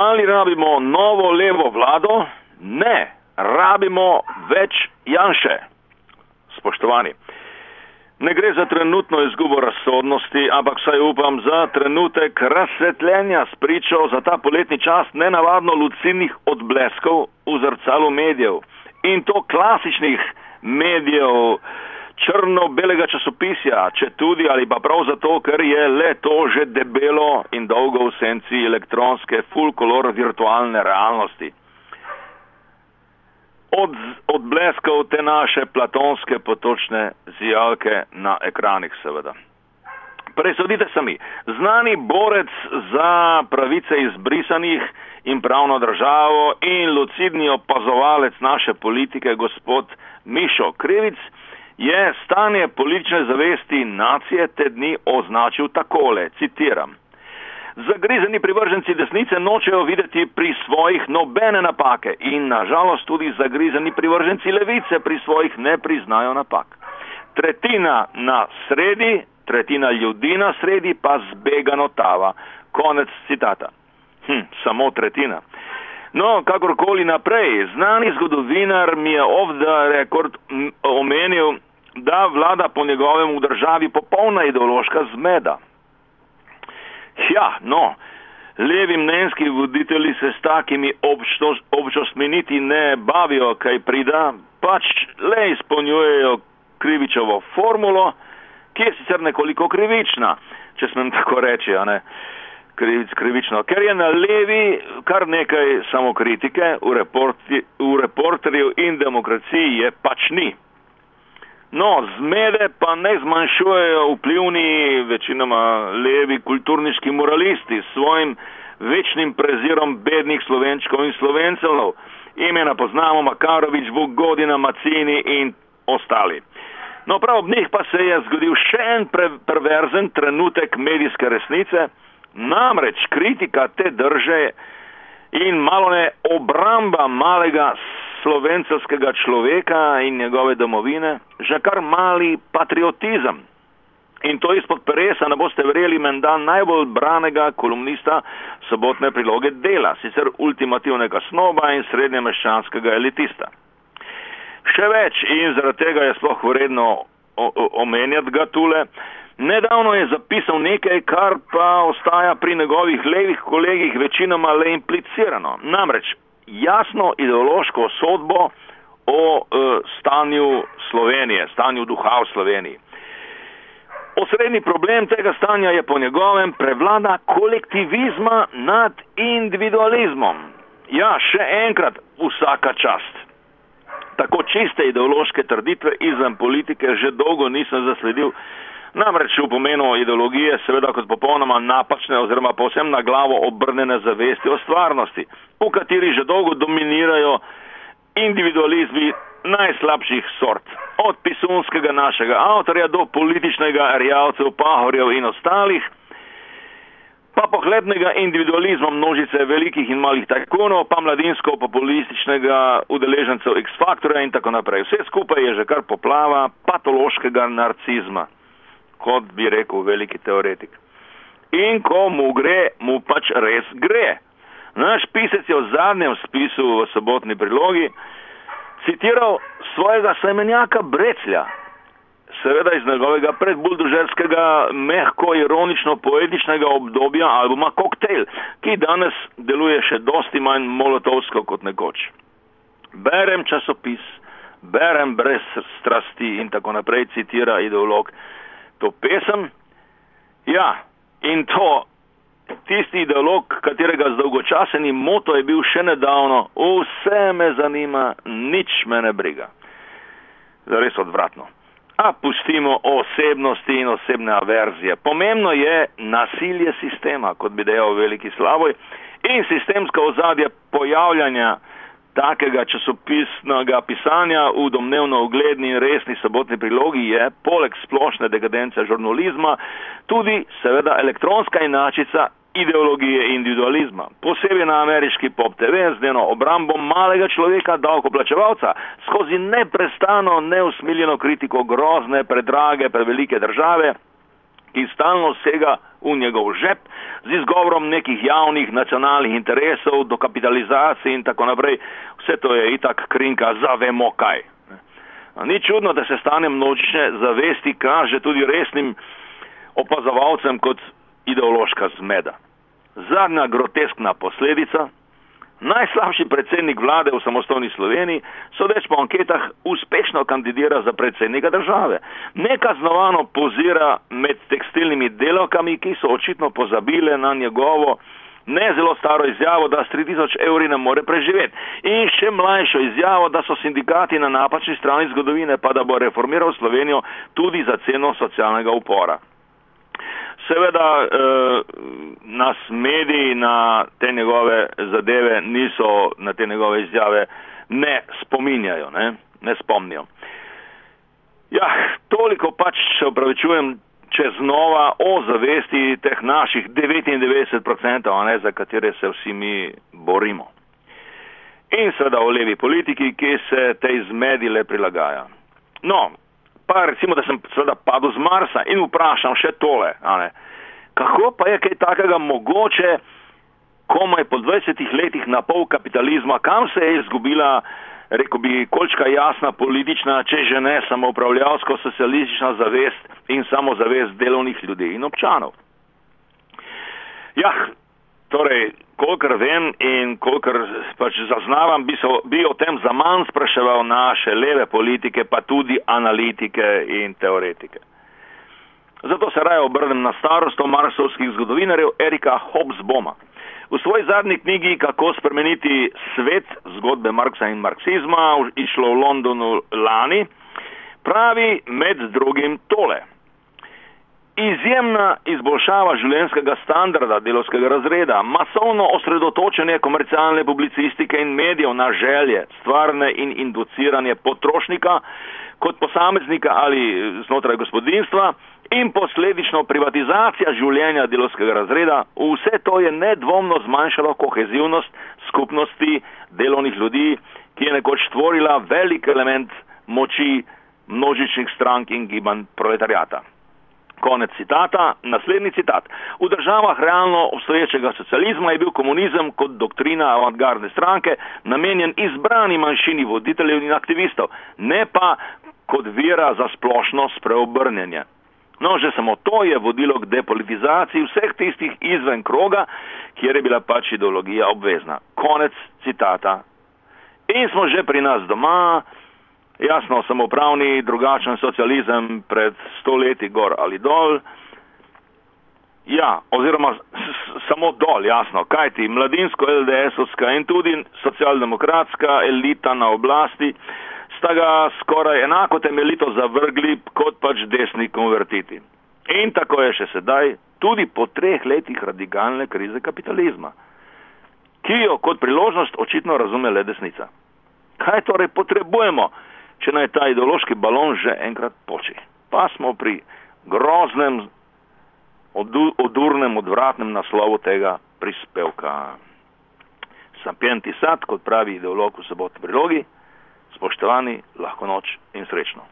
Ali rabimo novo levo vlado? Ne, rabimo več Janše. Spoštovani, ne gre za trenutno izgubo razsodnosti, ampak saj upam za trenutek razsvetljenja s pričo za ta poletni čas nenavadno lucidnih odbleskov v zrcalu medijev. In to klasičnih medijev, črno-belega časopisja, če tudi ali pa prav zato, ker je le to že debelo in dolgo v senci elektronske full color virtualne realnosti. Od, od bleskov te naše platonske potočne zijalke na ekranih seveda. Presodite sami, znani borec za pravice izbrisanih in pravno državo in lucidni opazovalec naše politike, gospod Mišo Krivic, je stanje politične zavesti nacije te dni označil takole, citiram. Zagrizeni privrženci desnice nočejo videti pri svojih nobene napake in nažalost tudi zagrizeni privrženci levice pri svojih ne priznajo napak. Tretjina na sredi, tretjina ljudi na sredi pa zbegano tava. Konec citata. Hm, samo tretjina. No, kakorkoli naprej, znani zgodovinar mi je off the record omenil, da vlada po njegovem v državi popolna ideološka zmeda. Ja, no, levi mnenjski voditelji se s takimi občostmi niti ne bavijo, kaj prida, pač le izpolnjujejo krivičovo formulo, ki je sicer nekoliko krivična, če smem tako reči, a ne krivic krivično, ker je na levi kar nekaj samokritike v, reporti, v reporterju in demokraciji je pač ni. No, zmede pa ne zmanjšujejo vplivni, večinoma levi kulturniški moralisti s svojim večnim prezirom bednih slovenčkov in slovencev. Imena poznamo Makarovič, Vugodina, Macini in ostali. No, prav ob njih pa se je zgodil še en pre perverzen trenutek medijske resnice, namreč kritika te drže in malo ne obramba malega slovenskega človeka in njegove domovine, že kar mali patriotizem. In to izpod peresa ne boste verjeli menda najbolj branega kolumnista sobotne priloge dela, sicer ultimativnega snoba in srednjemeščanskega elitista. Še več in zaradi tega je sploh vredno omenjati ga tule. Nedavno je zapisal nekaj, kar pa ostaja pri njegovih levih kolegih večinoma le implicirano. Namreč jasno ideološko sodbo o e, stanju Slovenije, stanju duha v Sloveniji. Osrednji problem tega stanja je po njegovem prevlada kolektivizma nad individualizmom. Ja, še enkrat, vsaka čast. Tako čiste ideološke trditve izven politike že dolgo nisem zasledil. Namreč v pomenu ideologije seveda kot popolnoma napačne oziroma povsem na glavo obrnjene zavesti o stvarnosti, v kateri že dolgo dominirajo individualizmi najslabših sort. Od pisunskega našega avtorja do političnega rjavcev, pahorjev in ostalih, pa pohlepnega individualizma množice velikih in malih tajkunov, pa mladinsko populističnega udeležencev X-faktorja in tako naprej. Vse skupaj je že kar poplava patološkega narcizma kot bi rekel veliki teoretik. In ko mu gre, mu pač res gre. Naš pisec je v zadnjem spisu v sobotni prilogi citiral svojega semenjaka Breclja, seveda iz njegovega predbuldožerskega, mehko, ironično, poetičnega obdobja albuma Cocktail, ki danes deluje še dosti manj molotovsko kot nekoč. Berem časopis, berem brez strasti in tako naprej, citira ideolog to pesem. Ja, in to tisti ideolog, katerega zdolgočaseni moto je bil še nedavno, vse me zanima, nič me ne briga. Zares odvratno. A pustimo osebnosti in osebne averzije. Pomembno je nasilje sistema, kot bi dejal veliki slavoj, in sistemsko ozadje pojavljanja takega časopisnega pisanja v domnevno ugledni in resni sobotni prilogi je, poleg splošne dekadence žurnalizma, tudi seveda elektronska inačica ideologije individualizma. Posebej na ameriški pop TV z njeno obrambo malega človeka, davkoplačevalca, skozi neprestano, neusmiljeno kritiko grozne, predrage, prevelike države, ki stalno sega v njegov žep z izgovorom nekih javnih nacionalnih interesov, dokapitalizacije in tako naprej. Vse to je itak krinka za vemo kaj. Ni čudno, da se stane množične zavesti kaže tudi resnim opazovalcem kot ideološka zmeda. Zadnja groteskna posledica Najslabši predsednik vlade v samostojni Sloveniji, sodeč po anketah, uspešno kandidira za predsednika države. Nekaznovano pozira med tekstilnimi delovkami, ki so očitno pozabile na njegovo ne zelo staro izjavo, da s 3000 evri ne more preživeti. In še mlajšo izjavo, da so sindikati na napačni strani zgodovine, pa da bo reformiral Slovenijo tudi za ceno socialnega upora. Seveda eh, nas mediji na te njegove zadeve niso, na te njegove izjave ne spominjajo, ne, ne spomnijo. Ja, toliko pač se upravičujem, če znova o zavesti teh naših 99%, ne, za katere se vsi mi borimo. In seveda o levi politiki, ki se tej zmedile prilagaja. No, pa recimo, da sem seveda padel z Marsa in vprašam še tole, kako pa je kaj takega mogoče komaj po 20 letih na pol kapitalizma, kam se je izgubila, reko bi, kolčka jasna politična, če že ne samo upravljavsko socialistična zavest in samo zavest delovnih ljudi in občanov. Ja, torej, kolikor vem in kolikor pač zaznavam, bi, so, bi o tem za manj spraševal naše leve politike, pa tudi analitike in teoretike. Zato se raje obrnem na starosto marsovskih zgodovinarjev Erika Hobsboma. V svoji zadnji knjigi Kako spremeniti svet, zgodbe Marksa in marksizma, išlo v Londonu lani, pravi med drugim tole izjemna izboljšava življenjskega standarda delovskega razreda, masovno osredotočenje komercialne publicistike in medijev na želje, stvarne in induciranje potrošnika kot posameznika ali znotraj gospodinstva in posledično privatizacija življenja delovskega razreda, vse to je nedvomno zmanjšalo kohezivnost skupnosti delovnih ljudi, ki je nekoč stvorila velik element moči množičnih strank in gibanj proletarjata. Konec citata. Naslednji citat. V državah realno obstoječega socializma je bil komunizem kot doktrina avantgardne stranke namenjen izbrani manjšini voditeljev in aktivistov, ne pa kot vira za splošno spreobrnjenje. No, že samo to je vodilo k depolitizaciji vseh tistih izven kroga, kjer je bila pač ideologija obvezna. Konec citata. In smo že pri nas doma. Jasno, samopravni, drugačen socializem pred stoletji gor ali dol. Ja, oziroma samo dol, jasno, kajti mladinsko LDS-ovska in tudi socialdemokratska elita na oblasti sta ga skoraj enako temeljito zavrgli kot pač desni konvertiti. In tako je še sedaj, tudi po treh letih radikalne krize kapitalizma, ki jo kot priložnost očitno razume le desnica. Kaj torej potrebujemo? Če naj ta ideološki balon že enkrat poči. Pa smo pri groznem, odurnem, odvratnem naslovu tega prispevka. Sapienti sad, kot pravi ideolog v sobotni prilogi, spoštovani, lahko noč in srečno.